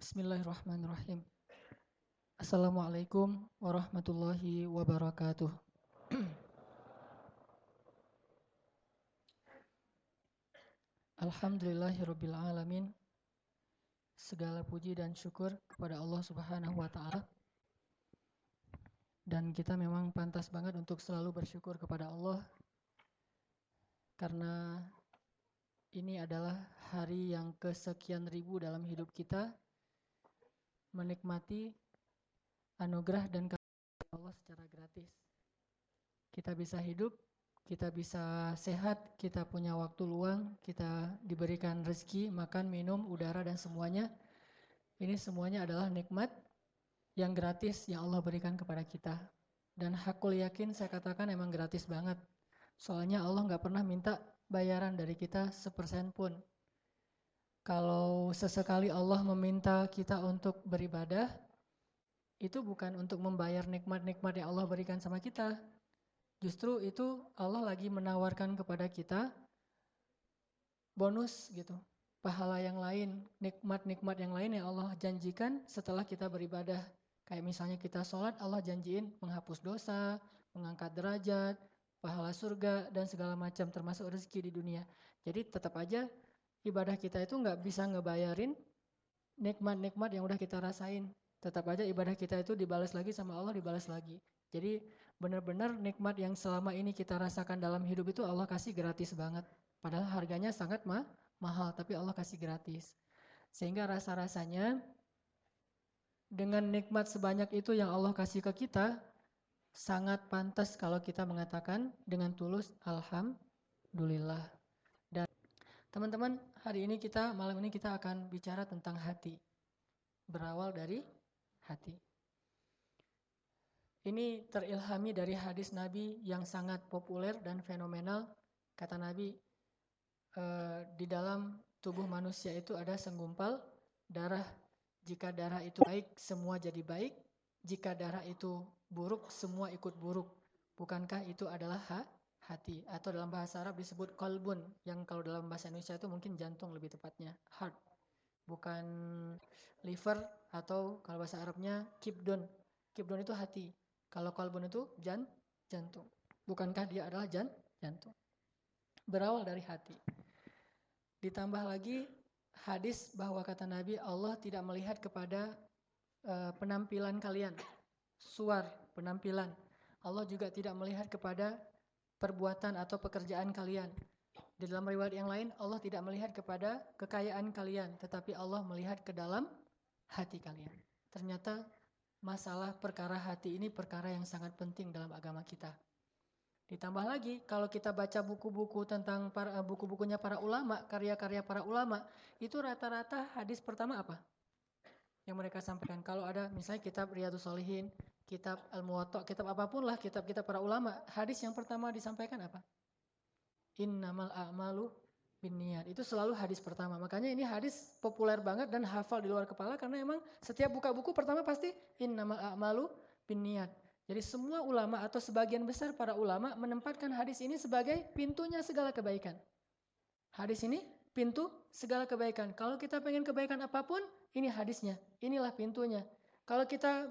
Bismillahirrahmanirrahim. Assalamualaikum warahmatullahi wabarakatuh. Alhamdulillahirabbil alamin. Segala puji dan syukur kepada Allah Subhanahu wa taala. Dan kita memang pantas banget untuk selalu bersyukur kepada Allah karena ini adalah hari yang kesekian ribu dalam hidup kita menikmati anugerah dan kasih Allah secara gratis. Kita bisa hidup, kita bisa sehat, kita punya waktu luang, kita diberikan rezeki, makan, minum, udara dan semuanya. Ini semuanya adalah nikmat yang gratis yang Allah berikan kepada kita. Dan hakul yakin saya katakan emang gratis banget. Soalnya Allah nggak pernah minta bayaran dari kita sepersen pun. Kalau sesekali Allah meminta kita untuk beribadah, itu bukan untuk membayar nikmat-nikmat yang Allah berikan sama kita. Justru itu Allah lagi menawarkan kepada kita bonus gitu. Pahala yang lain, nikmat-nikmat yang lain yang Allah janjikan setelah kita beribadah. Kayak misalnya kita sholat, Allah janjiin menghapus dosa, mengangkat derajat, pahala surga, dan segala macam termasuk rezeki di dunia. Jadi tetap aja ibadah kita itu nggak bisa ngebayarin nikmat-nikmat yang udah kita rasain. Tetap aja ibadah kita itu dibalas lagi sama Allah, dibalas lagi. Jadi benar-benar nikmat yang selama ini kita rasakan dalam hidup itu Allah kasih gratis banget. Padahal harganya sangat ma mahal, tapi Allah kasih gratis. Sehingga rasa-rasanya dengan nikmat sebanyak itu yang Allah kasih ke kita, sangat pantas kalau kita mengatakan dengan tulus Alhamdulillah. Teman-teman, hari ini kita malam ini kita akan bicara tentang hati. Berawal dari hati. Ini terilhami dari hadis Nabi yang sangat populer dan fenomenal. Kata Nabi, e, di dalam tubuh manusia itu ada senggumpal darah. Jika darah itu baik, semua jadi baik. Jika darah itu buruk, semua ikut buruk. Bukankah itu adalah ha? Hati atau dalam bahasa Arab disebut kolbun yang kalau dalam bahasa Indonesia itu mungkin jantung lebih tepatnya heart. Bukan liver atau kalau bahasa Arabnya kibdon kibdon itu hati. Kalau kolbun itu jan jantung. Bukankah dia adalah jan jantung? Berawal dari hati. Ditambah lagi hadis bahwa kata Nabi Allah tidak melihat kepada uh, penampilan kalian. Suar penampilan. Allah juga tidak melihat kepada perbuatan atau pekerjaan kalian. Di dalam riwayat yang lain, Allah tidak melihat kepada kekayaan kalian, tetapi Allah melihat ke dalam hati kalian. Ternyata masalah perkara hati ini perkara yang sangat penting dalam agama kita. Ditambah lagi, kalau kita baca buku-buku tentang para eh, buku-bukunya para ulama, karya-karya para ulama, itu rata-rata hadis pertama apa? Yang mereka sampaikan. Kalau ada misalnya kitab Riyadus Solihin, kitab Al-Muwatta, kitab apa pun lah, kitab-kitab para ulama, hadis yang pertama disampaikan apa? Innamal a'malu niat. Itu selalu hadis pertama. Makanya ini hadis populer banget dan hafal di luar kepala karena emang setiap buka buku pertama pasti innamal a'malu niat. Jadi semua ulama atau sebagian besar para ulama menempatkan hadis ini sebagai pintunya segala kebaikan. Hadis ini pintu segala kebaikan. Kalau kita pengen kebaikan apa pun, ini hadisnya. Inilah pintunya. Kalau kita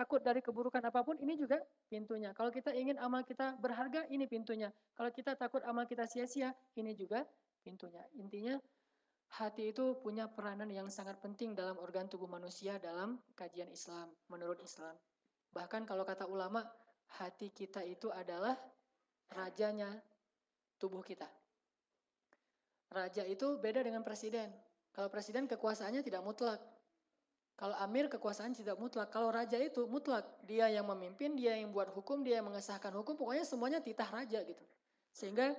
takut dari keburukan apa pun, ini juga pintunya. Kalau kita ingin amal kita berharga, ini pintunya. Kalau kita takut amal kita sia-sia, ini juga pintunya. Intinya, hati itu punya peranan yang sangat penting dalam organ tubuh manusia dalam kajian Islam, menurut Islam. Bahkan kalau kata ulama, hati kita itu adalah rajanya tubuh kita. Raja itu beda dengan presiden. Kalau presiden kekuasaannya tidak mutlak, kalau amir kekuasaan tidak mutlak. Kalau raja itu mutlak. Dia yang memimpin, dia yang buat hukum, dia yang mengesahkan hukum. Pokoknya semuanya titah raja gitu. Sehingga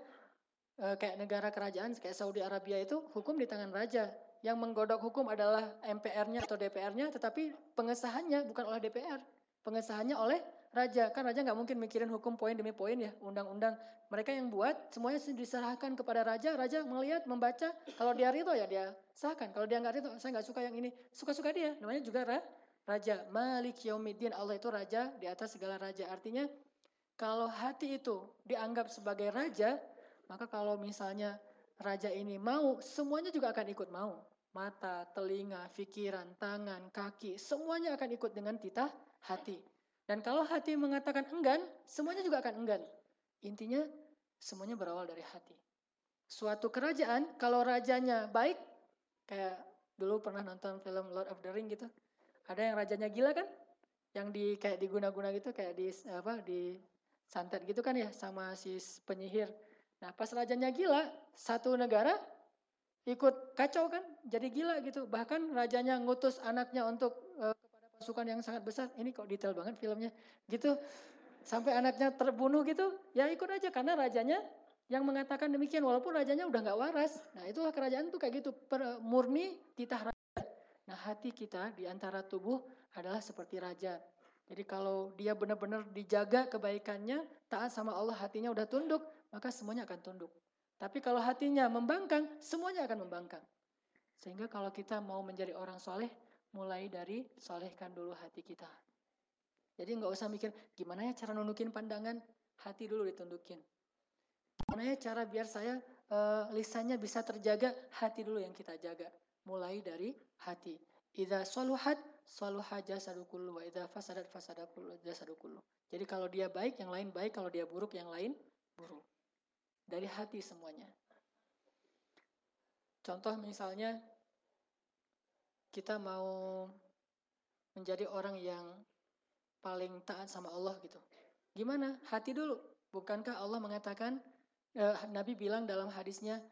e, kayak negara kerajaan kayak Saudi Arabia itu hukum di tangan raja. Yang menggodok hukum adalah MPR-nya atau DPR-nya, tetapi pengesahannya bukan oleh DPR. Pengesahannya oleh raja. Kan raja nggak mungkin mikirin hukum poin demi poin ya, undang-undang. Mereka yang buat semuanya diserahkan kepada raja. Raja melihat, membaca. Kalau dia ridho ya dia sahkan. Kalau dia nggak ridho, saya nggak suka yang ini. Suka-suka dia. Namanya juga ra, raja. Malik Yaumiddin. Allah itu raja di atas segala raja. Artinya kalau hati itu dianggap sebagai raja, maka kalau misalnya raja ini mau, semuanya juga akan ikut mau. Mata, telinga, pikiran, tangan, kaki, semuanya akan ikut dengan titah hati. Dan kalau hati mengatakan enggan, semuanya juga akan enggan. Intinya semuanya berawal dari hati. Suatu kerajaan, kalau rajanya baik, kayak dulu pernah nonton film Lord of the Ring gitu. Ada yang rajanya gila kan? Yang di kayak diguna-guna gitu, kayak di apa di santet gitu kan ya sama si penyihir. Nah, pas rajanya gila, satu negara ikut kacau kan, jadi gila gitu. Bahkan rajanya ngutus anaknya untuk pasukan yang sangat besar. Ini kok detail banget filmnya. Gitu. Sampai anaknya terbunuh gitu, ya ikut aja karena rajanya yang mengatakan demikian walaupun rajanya udah nggak waras. Nah itulah kerajaan tuh kayak gitu per, murni titah raja. Nah hati kita di antara tubuh adalah seperti raja. Jadi kalau dia benar-benar dijaga kebaikannya, taat sama Allah hatinya udah tunduk, maka semuanya akan tunduk. Tapi kalau hatinya membangkang, semuanya akan membangkang. Sehingga kalau kita mau menjadi orang soleh, mulai dari solehkan dulu hati kita. Jadi nggak usah mikir gimana ya cara nundukin pandangan, hati dulu ditundukin. Gimana ya cara biar saya uh, lisannya bisa terjaga, hati dulu yang kita jaga. Mulai dari hati. Idza saluhat saluha jasadu kullu wa idza fasadat fasada kullu jasadu kullu. Jadi kalau dia baik, yang lain baik, kalau dia buruk, yang lain buruk. Dari hati semuanya. Contoh misalnya kita mau menjadi orang yang paling taat sama Allah gitu. Gimana? Hati dulu. Bukankah Allah mengatakan eh, Nabi bilang dalam hadisnya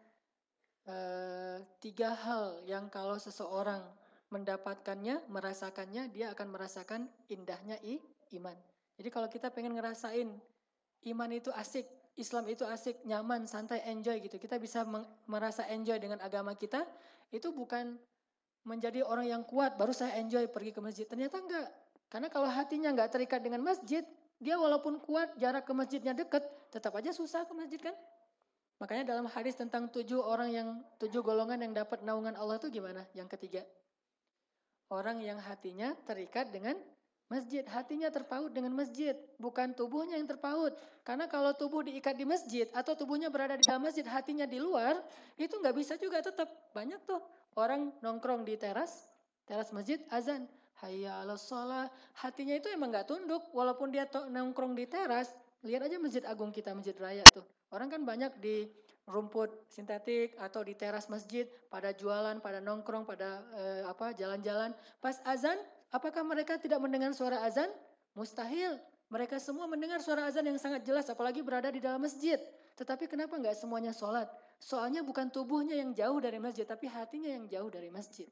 eh, tiga hal yang kalau seseorang mendapatkannya, merasakannya, dia akan merasakan indahnya i, iman. Jadi kalau kita pengen ngerasain iman itu asik, Islam itu asik, nyaman, santai, enjoy gitu. Kita bisa merasa enjoy dengan agama kita, itu bukan menjadi orang yang kuat, baru saya enjoy pergi ke masjid. Ternyata enggak. Karena kalau hatinya enggak terikat dengan masjid, dia walaupun kuat, jarak ke masjidnya dekat, tetap aja susah ke masjid kan? Makanya dalam hadis tentang tujuh orang yang, tujuh golongan yang dapat naungan Allah itu gimana? Yang ketiga. Orang yang hatinya terikat dengan masjid. Hatinya terpaut dengan masjid. Bukan tubuhnya yang terpaut. Karena kalau tubuh diikat di masjid atau tubuhnya berada di dalam masjid, hatinya di luar, itu nggak bisa juga tetap. Banyak tuh orang nongkrong di teras, teras masjid, azan. Hayya ala sholah. Hatinya itu emang gak tunduk. Walaupun dia nongkrong di teras. Lihat aja masjid agung kita, masjid raya tuh. Orang kan banyak di rumput sintetik atau di teras masjid pada jualan, pada nongkrong, pada eh, apa jalan-jalan. Pas azan, apakah mereka tidak mendengar suara azan? Mustahil. Mereka semua mendengar suara azan yang sangat jelas, apalagi berada di dalam masjid. Tetapi kenapa nggak semuanya sholat? Soalnya bukan tubuhnya yang jauh dari masjid, tapi hatinya yang jauh dari masjid.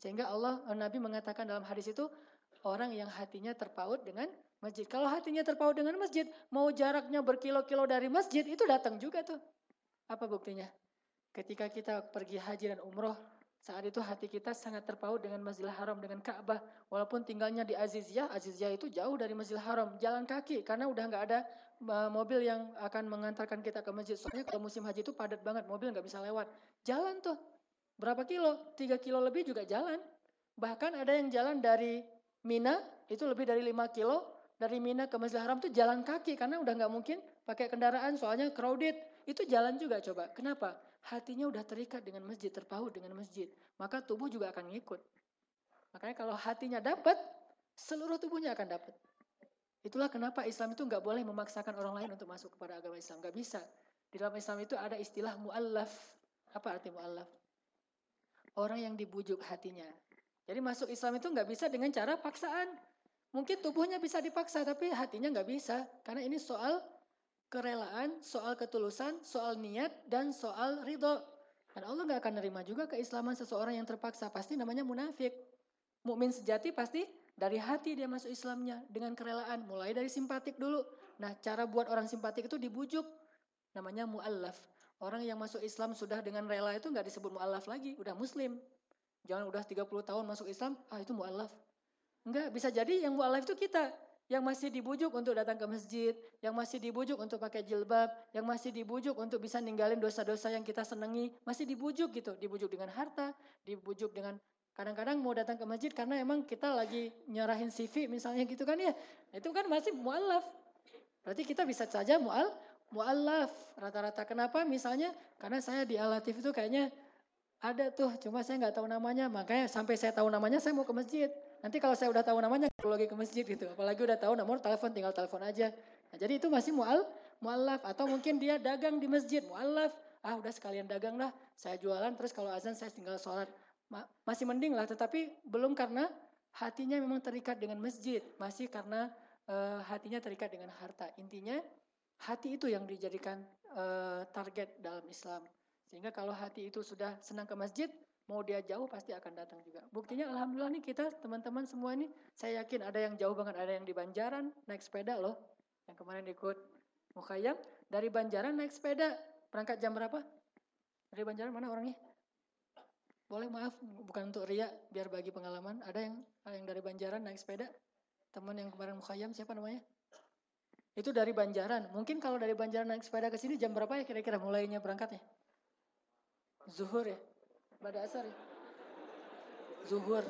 Sehingga Allah eh, Nabi mengatakan dalam hadis itu orang yang hatinya terpaut dengan masjid. Kalau hatinya terpaut dengan masjid, mau jaraknya berkilo-kilo dari masjid itu datang juga tuh. Apa buktinya? Ketika kita pergi haji dan umroh, saat itu hati kita sangat terpaut dengan Masjidil Haram, dengan Ka'bah. Walaupun tinggalnya di Aziziyah, Aziziyah itu jauh dari Masjidil Haram. Jalan kaki, karena udah nggak ada eh, mobil yang akan mengantarkan kita ke masjid. Soalnya kalau musim haji itu padat banget, mobil nggak bisa lewat. Jalan tuh, Berapa kilo? Tiga kilo lebih juga jalan. Bahkan ada yang jalan dari Mina, itu lebih dari lima kilo. Dari Mina ke Masjidil Haram itu jalan kaki, karena udah nggak mungkin pakai kendaraan, soalnya crowded. Itu jalan juga coba. Kenapa? Hatinya udah terikat dengan masjid, terpaut dengan masjid. Maka tubuh juga akan ngikut. Makanya kalau hatinya dapat, seluruh tubuhnya akan dapat. Itulah kenapa Islam itu nggak boleh memaksakan orang lain untuk masuk kepada agama Islam. Nggak bisa. Di dalam Islam itu ada istilah mu'allaf. Apa arti mu'allaf? orang yang dibujuk hatinya. Jadi masuk Islam itu nggak bisa dengan cara paksaan. Mungkin tubuhnya bisa dipaksa, tapi hatinya nggak bisa. Karena ini soal kerelaan, soal ketulusan, soal niat, dan soal ridho. Dan Allah nggak akan nerima juga keislaman seseorang yang terpaksa. Pasti namanya munafik. Mukmin sejati pasti dari hati dia masuk Islamnya dengan kerelaan. Mulai dari simpatik dulu. Nah cara buat orang simpatik itu dibujuk. Namanya mu'allaf. Orang yang masuk Islam sudah dengan rela itu nggak disebut mu'alaf lagi, udah muslim. Jangan udah 30 tahun masuk Islam, ah itu mu'alaf. Enggak, bisa jadi yang mu'alaf itu kita. Yang masih dibujuk untuk datang ke masjid, yang masih dibujuk untuk pakai jilbab, yang masih dibujuk untuk bisa ninggalin dosa-dosa yang kita senangi, masih dibujuk gitu. Dibujuk dengan harta, dibujuk dengan kadang-kadang mau datang ke masjid karena emang kita lagi nyerahin CV misalnya gitu kan ya. Itu kan masih mu'alaf. Berarti kita bisa saja mu'al, mu'allaf rata-rata. Kenapa? Misalnya karena saya di Alatif itu kayaknya Ada tuh, cuma saya nggak tahu namanya. Makanya sampai saya tahu namanya, saya mau ke masjid. Nanti kalau saya udah tahu namanya, perlu lagi ke masjid gitu. Apalagi udah tahu nomor telepon, tinggal telepon aja. Nah, jadi itu masih mual, mualaf. Atau mungkin dia dagang di masjid, mualaf. Ah udah sekalian dagang lah, saya jualan terus kalau azan saya tinggal sholat. Masih mending lah, tetapi belum karena hatinya memang terikat dengan masjid. Masih karena uh, hatinya terikat dengan harta. Intinya hati itu yang dijadikan uh, target dalam Islam. Sehingga kalau hati itu sudah senang ke masjid, mau dia jauh pasti akan datang juga. Buktinya alhamdulillah nih kita teman-teman semua ini, saya yakin ada yang jauh banget, ada yang di Banjaran naik sepeda loh. Yang kemarin ikut Mukhayam, dari Banjaran naik sepeda, berangkat jam berapa? Dari Banjaran mana orangnya? Boleh maaf, bukan untuk ria, biar bagi pengalaman. Ada yang yang dari Banjaran naik sepeda? Teman yang kemarin Mukhayam siapa namanya? Itu dari Banjaran. Mungkin kalau dari Banjaran naik sepeda ke sini jam berapa ya kira-kira mulainya berangkatnya? Zuhur ya? Bada asar ya? Zuhur.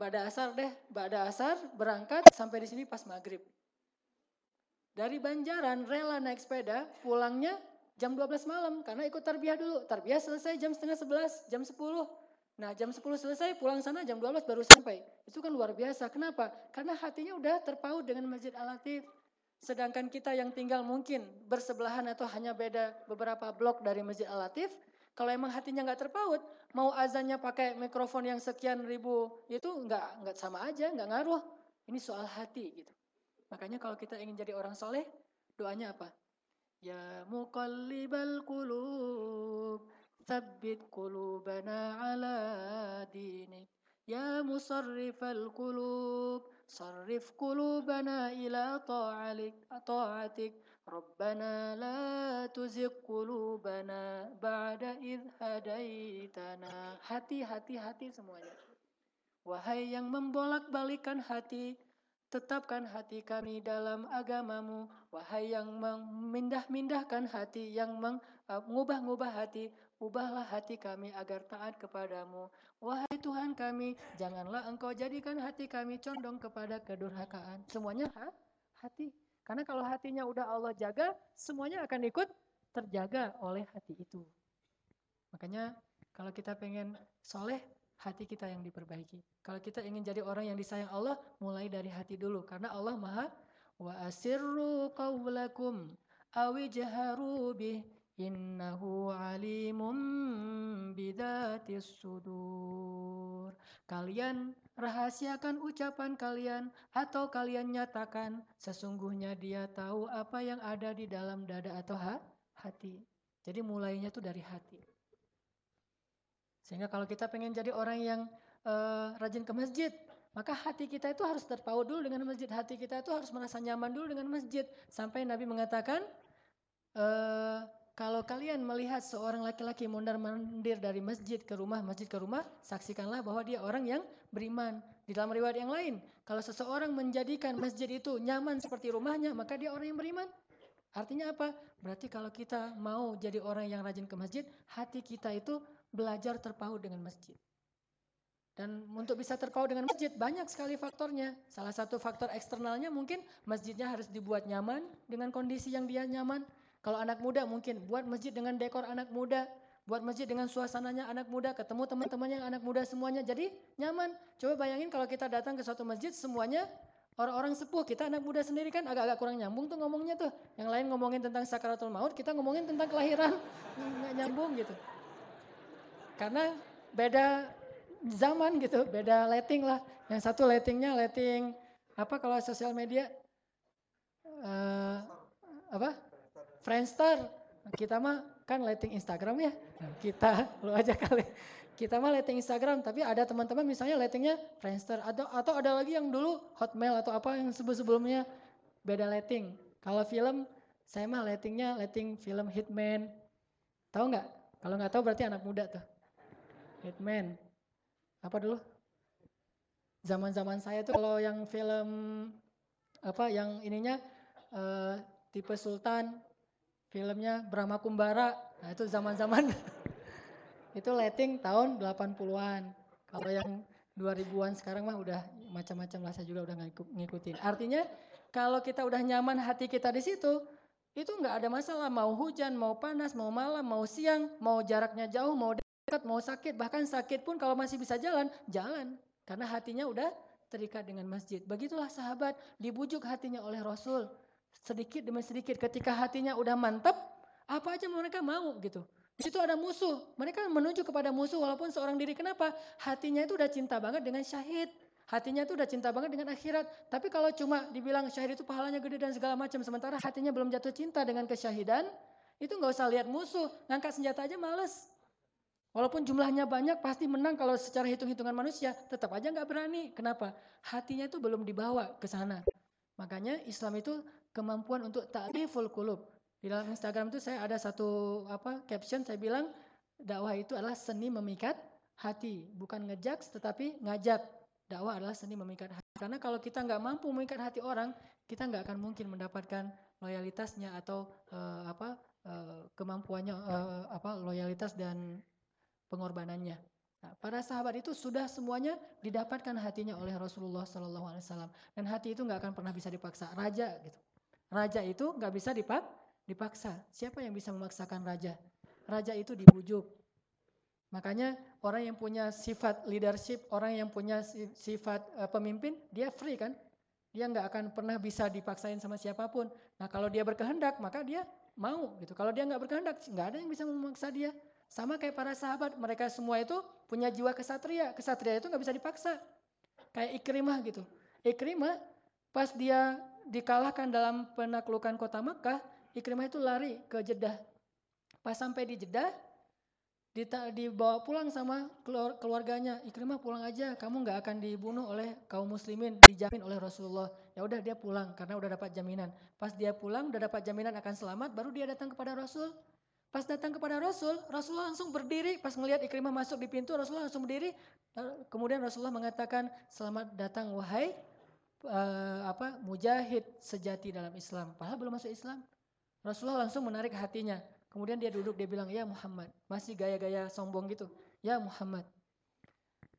Bada asar deh, bada asar berangkat sampai di sini pas maghrib. Dari Banjaran rela naik sepeda, pulangnya jam 12 malam karena ikut tarbiyah dulu. Tarbiyah selesai jam setengah 11, jam 10. Nah jam 10 selesai, pulang sana jam 12 baru sampai. Itu kan luar biasa. Kenapa? Karena hatinya udah terpaut dengan Masjid Al-Latif. Sedangkan kita yang tinggal mungkin bersebelahan atau hanya beda beberapa blok dari Masjid Al-Latif, kalau emang hatinya nggak terpaut, mau azannya pakai mikrofon yang sekian ribu, itu nggak nggak sama aja, nggak ngaruh. Ini soal hati gitu. Makanya kalau kita ingin jadi orang soleh, doanya apa? Ya muqallibal qulub, thabbit qulubana ala dinik. Ya musarrifal qulub, sarrif qulubana ila ta'alik, ta'atik. Rabbana la tuzigh qulubana ba'da idh hadaitana. Hati, hati, hati semuanya. Wahai yang membolak-balikan hati, tetapkan hati kami dalam agamamu. Wahai yang memindah-mindahkan hati, yang mengubah-ngubah hati, ubahlah hati kami agar taat kepadamu. Wahai Tuhan kami, janganlah engkau jadikan hati kami condong kepada kedurhakaan. Semuanya ha? hati. Karena kalau hatinya udah Allah jaga, semuanya akan ikut terjaga oleh hati itu. Makanya kalau kita pengen soleh, hati kita yang diperbaiki. Kalau kita ingin jadi orang yang disayang Allah, mulai dari hati dulu. Karena Allah maha wa asirru qawlakum awi jaharu bih innahu alimum bidatis sudur. Kalian rahasiakan ucapan kalian atau kalian nyatakan sesungguhnya dia tahu apa yang ada di dalam dada atau ha? hati. Jadi mulainya tuh dari hati. Sehingga kalau kita pengen jadi orang yang uh, rajin ke masjid, maka hati kita itu harus terpaut dulu dengan masjid. Hati kita itu harus merasa nyaman dulu dengan masjid. Sampai Nabi mengatakan, uh, kalau kalian melihat seorang laki-laki mondar-mandir dari masjid ke rumah, masjid ke rumah, saksikanlah bahwa dia orang yang beriman. Di dalam riwayat yang lain, kalau seseorang menjadikan masjid itu nyaman seperti rumahnya, maka dia orang yang beriman. Artinya apa? Berarti kalau kita mau jadi orang yang rajin ke masjid, hati kita itu belajar terpaut dengan masjid. Dan untuk bisa terpaut dengan masjid banyak sekali faktornya. Salah satu faktor eksternalnya mungkin masjidnya harus dibuat nyaman dengan kondisi yang dia nyaman. Kalau anak muda mungkin buat masjid dengan dekor anak muda, buat masjid dengan suasananya anak muda, ketemu teman-temannya anak muda semuanya, jadi nyaman. Coba bayangin kalau kita datang ke suatu masjid semuanya orang-orang sepuh, kita anak muda sendiri kan agak-agak kurang nyambung tuh ngomongnya tuh. Yang lain ngomongin tentang sakaratul maut, kita ngomongin tentang kelahiran, nggak nyambung gitu. Karena beda zaman gitu, beda letting lah. Yang satu lettingnya letting apa kalau sosial media uh, apa Friendster. Kita mah kan lighting Instagram ya. Kita lu aja kali. Kita mah lighting Instagram, tapi ada teman-teman misalnya lightingnya Friendster atau atau ada lagi yang dulu Hotmail atau apa yang sebelum-sebelumnya beda lighting. Kalau film saya mah lightingnya lighting film Hitman. Tahu nggak? Kalau nggak tahu berarti anak muda tuh. Hitman. Apa dulu? Zaman-zaman saya tuh kalau yang film apa yang ininya uh, tipe Sultan filmnya Brahma Kumbara. Nah itu zaman-zaman itu letting tahun 80-an. Kalau yang 2000-an sekarang mah udah macam-macam lah saya juga udah ngikutin. Artinya kalau kita udah nyaman hati kita di situ, itu nggak ada masalah mau hujan, mau panas, mau malam, mau siang, mau jaraknya jauh, mau mau sakit, bahkan sakit pun kalau masih bisa jalan, jalan. Karena hatinya udah terikat dengan masjid. Begitulah sahabat dibujuk hatinya oleh Rasul. Sedikit demi sedikit ketika hatinya udah mantap, apa aja mereka mau gitu. Di situ ada musuh. Mereka menuju kepada musuh walaupun seorang diri. Kenapa? Hatinya itu udah cinta banget dengan syahid. Hatinya itu udah cinta banget dengan akhirat. Tapi kalau cuma dibilang syahid itu pahalanya gede dan segala macam. Sementara hatinya belum jatuh cinta dengan kesyahidan. Itu nggak usah lihat musuh. Ngangkat senjata aja males. Walaupun jumlahnya banyak pasti menang kalau secara hitung-hitungan manusia, tetap aja nggak berani. Kenapa? Hatinya itu belum dibawa ke sana. Makanya Islam itu kemampuan untuk ta'riful kulub. Di dalam Instagram itu saya ada satu apa caption saya bilang dakwah itu adalah seni memikat hati, bukan ngejaks tetapi ngajak. Dakwah adalah seni memikat hati. Karena kalau kita nggak mampu memikat hati orang, kita nggak akan mungkin mendapatkan loyalitasnya atau uh, apa uh, kemampuannya uh, apa loyalitas dan pengorbanannya. Nah, para sahabat itu sudah semuanya didapatkan hatinya oleh Rasulullah Sallallahu Alaihi Wasallam dan hati itu nggak akan pernah bisa dipaksa. Raja gitu, raja itu nggak bisa dipak dipaksa. Siapa yang bisa memaksakan raja? Raja itu dibujuk. Makanya orang yang punya sifat leadership, orang yang punya sifat uh, pemimpin, dia free kan? Dia nggak akan pernah bisa dipaksain sama siapa pun. Nah kalau dia berkehendak, maka dia mau gitu. Kalau dia nggak berkehendak, nggak ada yang bisa memaksa dia. Sama kayak para sahabat, mereka semua itu punya jiwa kesatria. Kesatria itu nggak bisa dipaksa. Kayak Ikrimah gitu. Ikrimah pas dia dikalahkan dalam penaklukan kota Makkah, Ikrimah itu lari ke Jeddah. Pas sampai di Jeddah, dibawa pulang sama keluarganya. Ikrimah pulang aja, kamu nggak akan dibunuh oleh kaum muslimin, dijamin oleh Rasulullah. Ya udah dia pulang karena udah dapat jaminan. Pas dia pulang udah dapat jaminan akan selamat, baru dia datang kepada Rasul. Pas datang kepada Rasul, Rasulullah langsung berdiri. Pas melihat Ikrimah masuk di pintu, Rasulullah langsung berdiri. Kemudian Rasulullah mengatakan, selamat datang wahai uh, apa mujahid sejati dalam Islam. Padahal belum masuk Islam. Rasulullah langsung menarik hatinya. Kemudian dia duduk, dia bilang, ya Muhammad. Masih gaya-gaya sombong gitu. Ya Muhammad.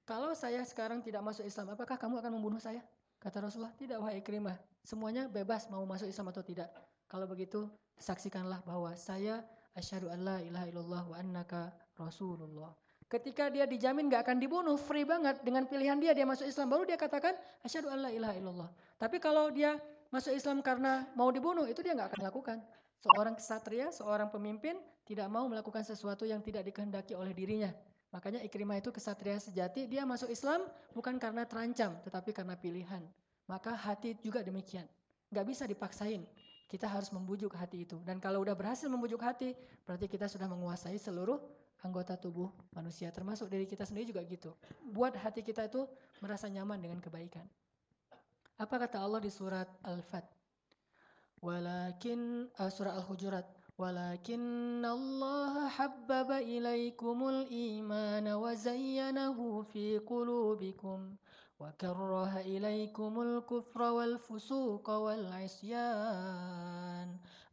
Kalau saya sekarang tidak masuk Islam, apakah kamu akan membunuh saya? Kata Rasulullah, tidak wahai Ikrimah. Semuanya bebas mau masuk Islam atau tidak. Kalau begitu, saksikanlah bahwa saya asyhadu an la ilaha illallah wa annaka rasulullah. Ketika dia dijamin gak akan dibunuh, free banget dengan pilihan dia dia masuk Islam baru dia katakan asyhadu an la ilaha illallah. Tapi kalau dia masuk Islam karena mau dibunuh itu dia gak akan lakukan. Seorang kesatria, seorang pemimpin tidak mau melakukan sesuatu yang tidak dikehendaki oleh dirinya. Makanya Ikrimah itu kesatria sejati, dia masuk Islam bukan karena terancam, tetapi karena pilihan. Maka hati juga demikian. Gak bisa dipaksain kita harus membujuk hati itu. Dan kalau udah berhasil membujuk hati, berarti kita sudah menguasai seluruh anggota tubuh manusia, termasuk diri kita sendiri juga gitu. Buat hati kita itu merasa nyaman dengan kebaikan. Apa kata Allah di surat Al-Fat? Walakin uh, surah Al-Hujurat, walakin Allah habbaba ilaikumul iman wa zayyanahu fi qulubikum وكره إليكم الكفر والفسوق والعصيان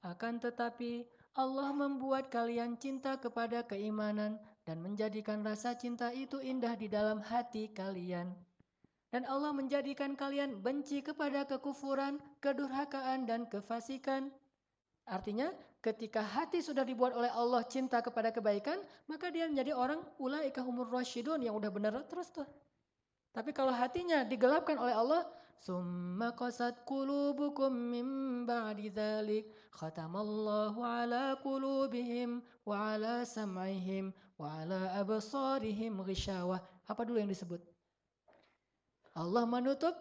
akan tetapi Allah membuat kalian cinta kepada keimanan dan menjadikan rasa cinta itu indah di dalam hati kalian. Dan Allah menjadikan kalian benci kepada kekufuran, kedurhakaan, dan kefasikan. Artinya, ketika hati sudah dibuat oleh Allah cinta kepada kebaikan, maka dia menjadi orang ulaika humur rasyidun yang udah benar terus tuh. Tapi kalau hatinya digelapkan oleh Allah, summa qasat qulubukum min ba'di dzalik khatamallahu ala qulubihim wa ala sam'ihim wa ala absarihim ghishawah. Apa dulu yang disebut? Allah menutup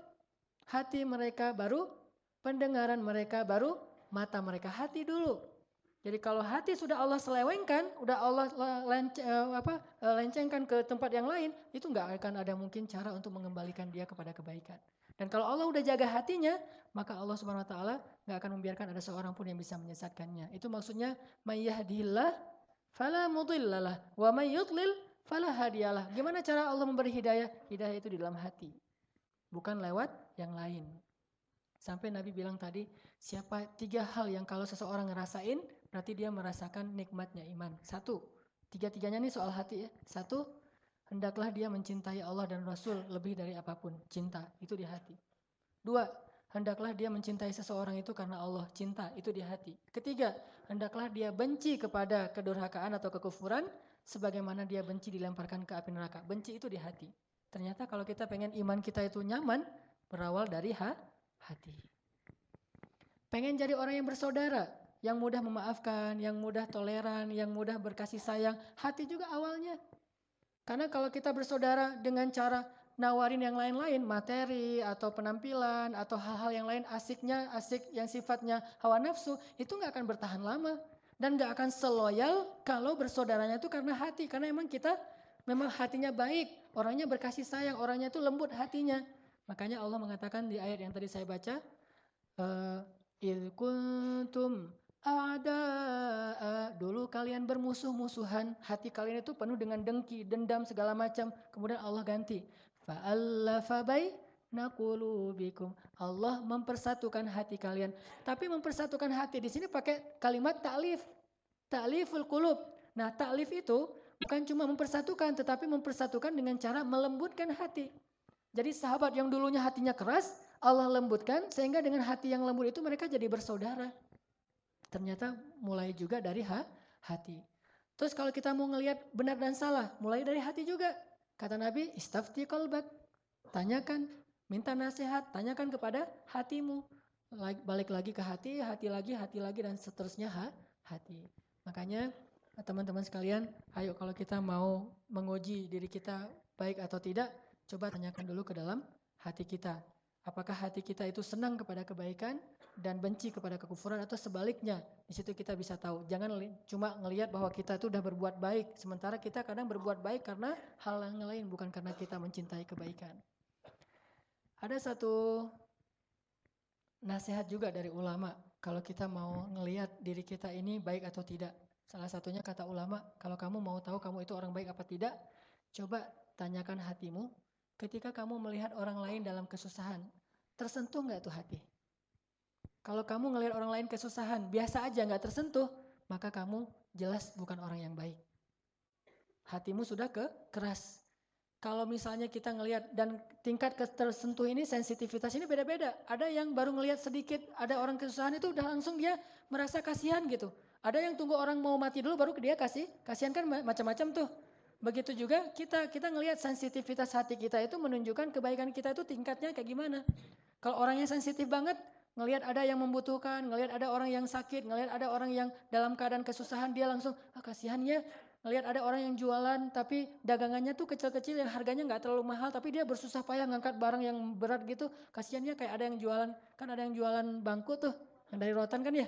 hati mereka baru pendengaran mereka baru mata mereka hati dulu. Jadi kalau hati sudah Allah selewengkan, udah Allah eh, eh, lencengkan ke tempat yang lain, itu nggak akan ada mungkin cara untuk mengembalikan dia kepada kebaikan. Dan kalau Allah udah jaga hatinya, maka Allah Subhanahu wa taala nggak akan membiarkan ada seorang pun yang bisa menyesatkannya. Itu maksudnya mayyahdihillah fala mudhillalah wa may yudlil fala hadiyalah. Gimana cara Allah memberi hidayah? Hidayah itu di dalam hati. Bukan lewat yang lain. Sampai Nabi bilang tadi, siapa tiga hal yang kalau seseorang ngerasain, berarti dia merasakan nikmatnya iman. Satu, tiga-tiganya ini soal hati ya. Satu, hendaklah dia mencintai Allah dan Rasul lebih dari apa pun. Cinta, itu di hati. Dua, hendaklah dia mencintai seseorang itu karena Allah. Cinta, itu di hati. Ketiga, hendaklah dia benci kepada kedurhakaan atau kekufuran. sebagaimana dia benci dilemparkan ke api neraka. Benci itu di hati. Ternyata kalau kita pengen iman kita itu nyaman, berawal dari ha hati. Pengen jadi orang yang bersaudara, yang mudah memaafkan, yang mudah toleran, yang mudah berkasih sayang, hati juga awalnya. Karena kalau kita bersaudara dengan cara nawarin yang lain-lain, materi atau penampilan atau hal-hal yang lain asiknya, asik yang sifatnya hawa nafsu, itu nggak akan bertahan lama dan nggak akan seloyal kalau bersaudaranya itu karena hati, karena emang kita memang hatinya baik, orangnya berkasih sayang, orangnya itu lembut hatinya. Makanya Allah mengatakan di ayat yang tadi saya baca, uh, kuntum ada dulu kalian bermusuh-musuhan, hati kalian itu penuh dengan dengki, dendam segala macam. Kemudian Allah ganti, fa'allafa bikum. Allah mempersatukan hati kalian. Tapi mempersatukan hati di sini pakai kalimat ta'lif. Ta'liful qulub. Nah, ta'lif itu bukan cuma mempersatukan tetapi mempersatukan dengan cara melembutkan hati. Jadi sahabat yang dulunya hatinya keras, Allah lembutkan sehingga dengan hati yang lembut itu mereka jadi bersaudara. Ternyata mulai juga dari ha, hati. Terus kalau kita mau ngelihat benar dan salah, mulai dari hati juga. Kata Nabi, istafti kolbak. Tanyakan, minta nasihat, tanyakan kepada hatimu. Balik lagi ke hati, hati lagi, hati lagi, dan seterusnya ha, hati. Makanya teman-teman sekalian, ayo kalau kita mau menguji diri kita baik atau tidak, coba tanyakan dulu ke dalam hati kita. Apakah hati kita itu senang kepada kebaikan dan benci kepada kekufuran atau sebaliknya? Di situ kita bisa tahu. Jangan cuma ngelihat bahwa kita itu sudah berbuat baik, sementara kita kadang berbuat baik karena hal yang lain bukan karena kita mencintai kebaikan. Ada satu nasihat juga dari ulama kalau kita mau ngelihat diri kita ini baik atau tidak. Salah satunya kata ulama, kalau kamu mau tahu kamu itu orang baik apa tidak, coba tanyakan hatimu ketika kamu melihat orang lain dalam kesusahan, tersentuh nggak tuh hati? Kalau kamu ngelihat orang lain kesusahan, biasa aja nggak tersentuh, maka kamu jelas bukan orang yang baik. Hatimu sudah ke keras. Kalau misalnya kita ngelihat dan tingkat tersentuh ini sensitivitas ini beda-beda. Ada yang baru ngelihat sedikit, ada orang kesusahan itu udah langsung dia merasa kasihan gitu. Ada yang tunggu orang mau mati dulu baru dia kasih. Kasihan kan macam-macam tuh. Begitu juga kita kita ngelihat sensitivitas hati kita itu menunjukkan kebaikan kita itu tingkatnya kayak gimana. Kalau orangnya sensitif banget, ngelihat ada yang membutuhkan, ngelihat ada orang yang sakit, ngelihat ada orang yang dalam keadaan kesusahan, dia langsung ah kasihan ya. Ngelihat ada orang yang jualan tapi dagangannya tuh kecil-kecil yang harganya nggak terlalu mahal tapi dia bersusah payah ngangkat barang yang berat gitu. Kasihannya kayak ada yang jualan, kan ada yang jualan bangku tuh, yang dari rotan kan ya.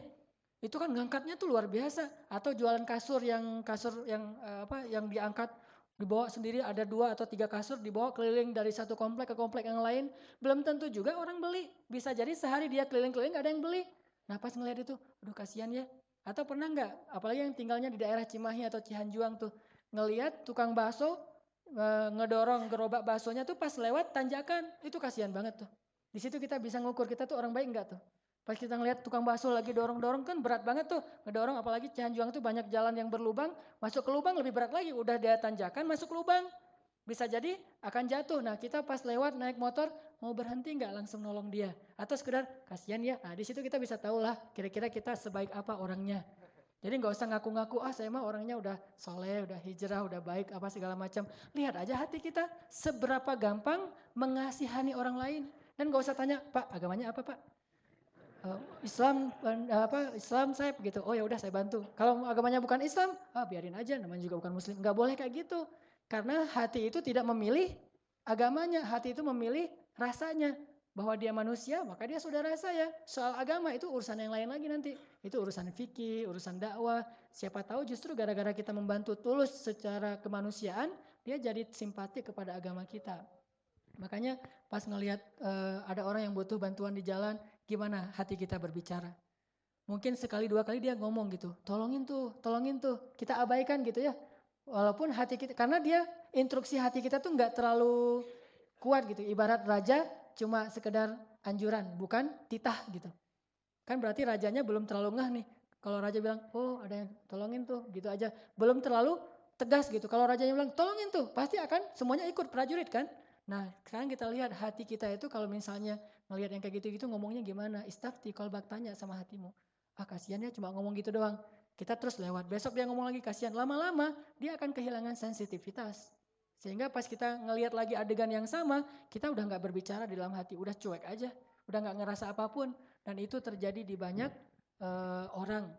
Itu kan ngangkatnya tuh luar biasa. Atau jualan kasur yang kasur yang uh, apa yang diangkat dibawa sendiri ada dua atau tiga kasur dibawa keliling dari satu komplek ke komplek yang lain. Belum tentu juga orang beli. Bisa jadi sehari dia keliling-keliling ada yang beli. Nah pas ngeliat itu aduh kasihan ya. Atau pernah nggak? Apalagi yang tinggalnya di daerah Cimahi atau Cihanjuang tuh. Ngeliat tukang bakso e, ngedorong gerobak baksonya tuh pas lewat tanjakan. Itu kasihan banget tuh. Di situ kita bisa ngukur kita tuh orang baik nggak tuh Pas kita ngeliat tukang bakso lagi dorong-dorong kan berat banget tuh. Ngedorong apalagi Cianjuang tuh banyak jalan yang berlubang. Masuk ke lubang lebih berat lagi. Udah dia tanjakan masuk lubang. Bisa jadi akan jatuh. Nah kita pas lewat naik motor mau berhenti nggak langsung nolong dia. Atau sekedar kasihan ya. Nah di situ kita bisa tahu lah kira-kira kita sebaik apa orangnya. Jadi nggak usah ngaku-ngaku, ah saya mah orangnya udah soleh, udah hijrah, udah baik, apa segala macam. Lihat aja hati kita seberapa gampang mengasihani orang lain. Dan nggak usah tanya, Pak agamanya apa Pak? Uh, Islam uh, apa Islam saya begitu. Oh ya udah saya bantu. Kalau agamanya bukan Islam, ah biarin aja namanya juga bukan muslim. Enggak boleh kayak gitu. Karena hati itu tidak memilih agamanya, hati itu memilih rasanya. Bahwa dia manusia, maka dia saudara saya. Soal agama itu urusan yang lain lagi nanti. Itu urusan fikih, urusan dakwah. Siapa tahu justru gara-gara kita membantu tulus secara kemanusiaan, dia jadi simpati kepada agama kita. Makanya pas ngelihat uh, ada orang yang butuh bantuan di jalan, gimana hati kita berbicara. Mungkin sekali dua kali dia ngomong gitu, tolongin tuh, tolongin tuh, kita abaikan gitu ya. Walaupun hati kita, karena dia instruksi hati kita tuh nggak terlalu kuat gitu. Ibarat raja cuma sekedar anjuran, bukan titah gitu. Kan berarti rajanya belum terlalu ngeh nih. Kalau raja bilang, oh ada yang tolongin tuh, gitu aja. Belum terlalu tegas gitu. Kalau rajanya bilang, tolongin tuh, pasti akan semuanya ikut prajurit kan. Nah sekarang kita lihat hati kita itu kalau misalnya ngelihat yang kayak gitu-gitu ngomongnya gimana? Istafti kalau bak tanya sama hatimu. Ah kasihan ya cuma ngomong gitu doang. Kita terus lewat. Besok dia ngomong lagi kasihan. Lama-lama dia akan kehilangan sensitivitas. Sehingga pas kita ngelihat lagi adegan yang sama, kita udah nggak berbicara di dalam hati, udah cuek aja, udah nggak ngerasa apa pun. Dan itu terjadi di banyak uh, orang.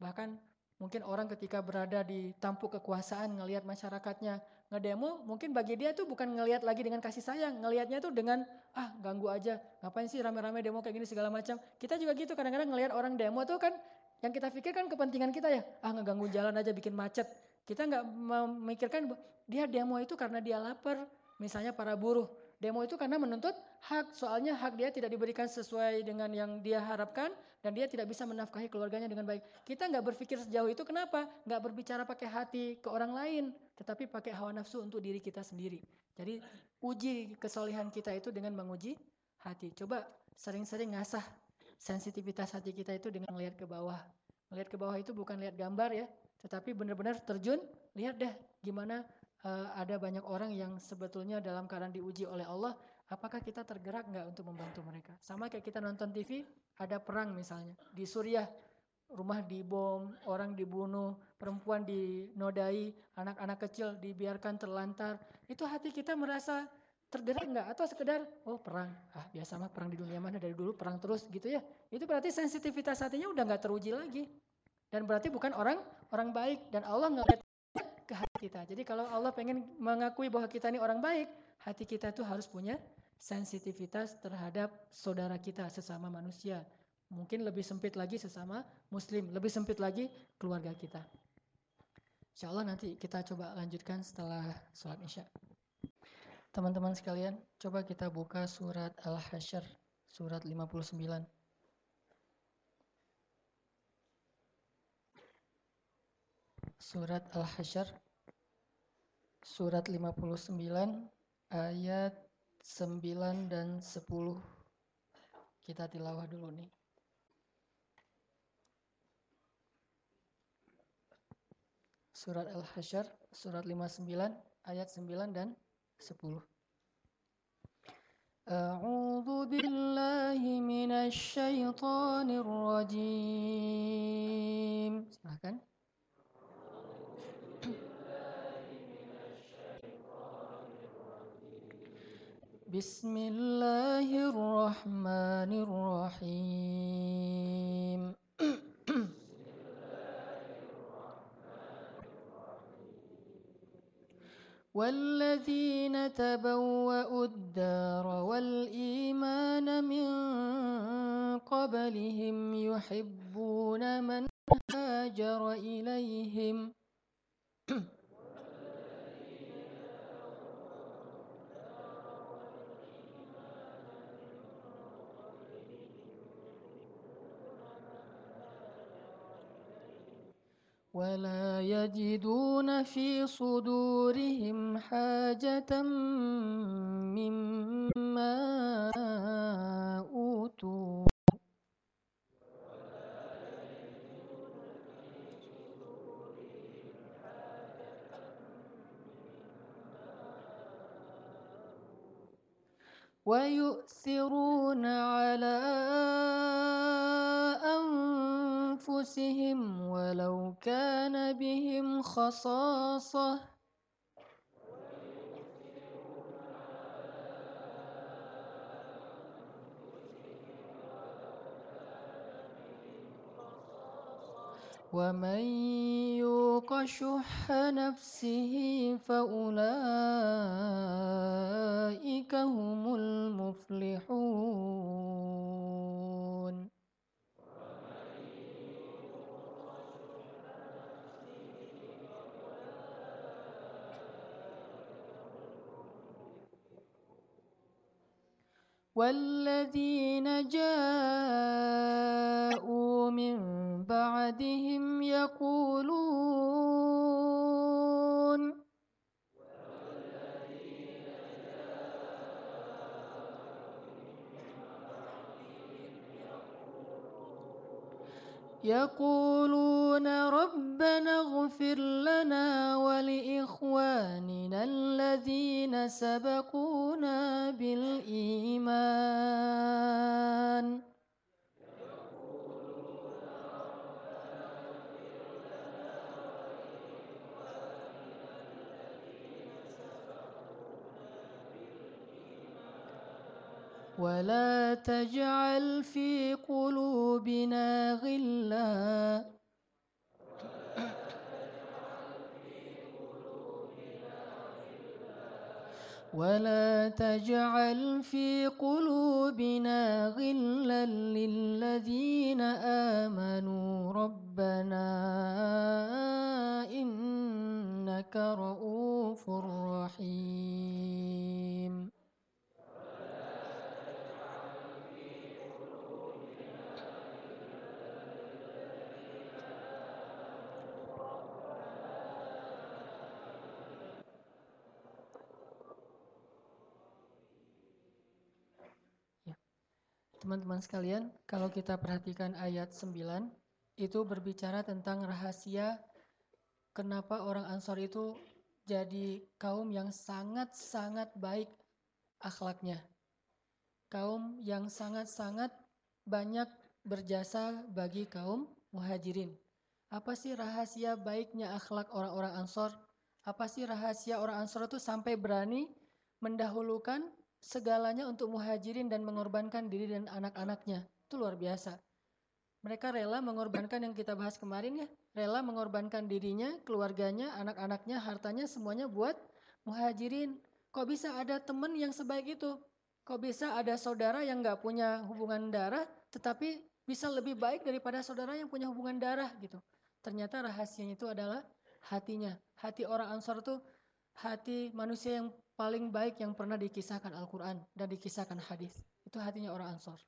Bahkan mungkin orang ketika berada di tampuk kekuasaan ngelihat masyarakatnya ngedemo, mungkin bagi dia itu bukan ngelihat lagi dengan kasih sayang, ngelihatnya itu dengan ah ganggu aja, ngapain sih rame-rame demo kayak gini segala macam. Kita juga gitu kadang-kadang ngelihat orang demo tuh kan yang kita pikirkan kepentingan kita ya, ah ngeganggu jalan aja bikin macet. Kita nggak memikirkan dia demo itu karena dia lapar, misalnya para buruh. Demo itu karena menuntut hak, soalnya hak dia tidak diberikan sesuai dengan yang dia harapkan dan dia tidak bisa menafkahi keluarganya dengan baik. Kita nggak berpikir sejauh itu, kenapa? Nggak berbicara pakai hati ke orang lain, tetapi pakai hawa nafsu untuk diri kita sendiri. Jadi uji kesolehan kita itu dengan menguji hati. Coba sering-sering ngasah sensitivitas hati kita itu dengan melihat ke bawah. Melihat ke bawah itu bukan lihat gambar ya, tetapi benar-benar terjun, lihat deh gimana uh, ada banyak orang yang sebetulnya dalam keadaan diuji oleh Allah, apakah kita tergerak nggak untuk membantu mereka? Sama kayak kita nonton TV, ada perang misalnya di Suriah, rumah dibom, orang dibunuh, perempuan dinodai, anak-anak kecil dibiarkan terlantar. Itu hati kita merasa tergerak nggak atau sekedar oh perang ah biasa mah perang di dunia mana dari dulu perang terus gitu ya itu berarti sensitivitas hatinya udah nggak teruji lagi dan berarti bukan orang orang baik dan Allah nggak ke hati kita. Jadi kalau Allah pengen mengakui bahwa kita ini orang baik, hati kita itu harus punya sensitivitas terhadap saudara kita sesama manusia. Mungkin lebih sempit lagi sesama muslim, lebih sempit lagi keluarga kita. Insya Allah nanti kita coba lanjutkan setelah sholat isya. Teman-teman sekalian, coba kita buka surat Al-Hasyr, surat 59. Surat Al-Hasyr Surat 59 ayat 9 dan 10 Kita tilawah dulu nih surat Al-Hasyr surat 59 ayat 9 dan 10. A'udzu billahi minasy syaithanir rajim. Silakan. Bismillahirrahmanirrahim. والذين تبوأوا الدار والإيمان من قبلهم يحبون من هاجر إليهم ولا يجدون في صدورهم حاجة مما أوتوا ويؤثرون على أنفسهم ولو كان بهم خصاصة. ومن يوق شح نفسه فأولئك هم المفلحون. والذين جاءوا من بعدهم يقولون يقولون ربنا اغفر لنا ولإخواننا الذين سبقونا بالإيمان. ولا تجعل في قلوبنا غلا. ولا تجعل في قلوبنا غلا للذين آمنوا. ربنا إنك رؤوف رحيم. Teman-teman sekalian, kalau kita perhatikan ayat 9, itu berbicara tentang rahasia kenapa orang Ansor itu jadi kaum yang sangat-sangat baik akhlaknya. Kaum yang sangat-sangat banyak berjasa bagi kaum muhajirin. Apa sih rahasia baiknya akhlak orang-orang Ansor? Apa sih rahasia orang Ansor itu sampai berani mendahulukan segalanya untuk muhajirin dan mengorbankan diri dan anak-anaknya. Itu luar biasa. Mereka rela mengorbankan yang kita bahas kemarin ya. Rela mengorbankan dirinya, keluarganya, anak-anaknya, hartanya semuanya buat muhajirin. Kok bisa ada teman yang sebaik itu? Kok bisa ada saudara yang gak punya hubungan darah tetapi bisa lebih baik daripada saudara yang punya hubungan darah gitu. Ternyata rahasianya itu adalah hatinya. Hati orang Ansor itu hati manusia yang paling baik yang pernah dikisahkan Al-Quran dan dikisahkan hadis. Itu hatinya orang Ansor.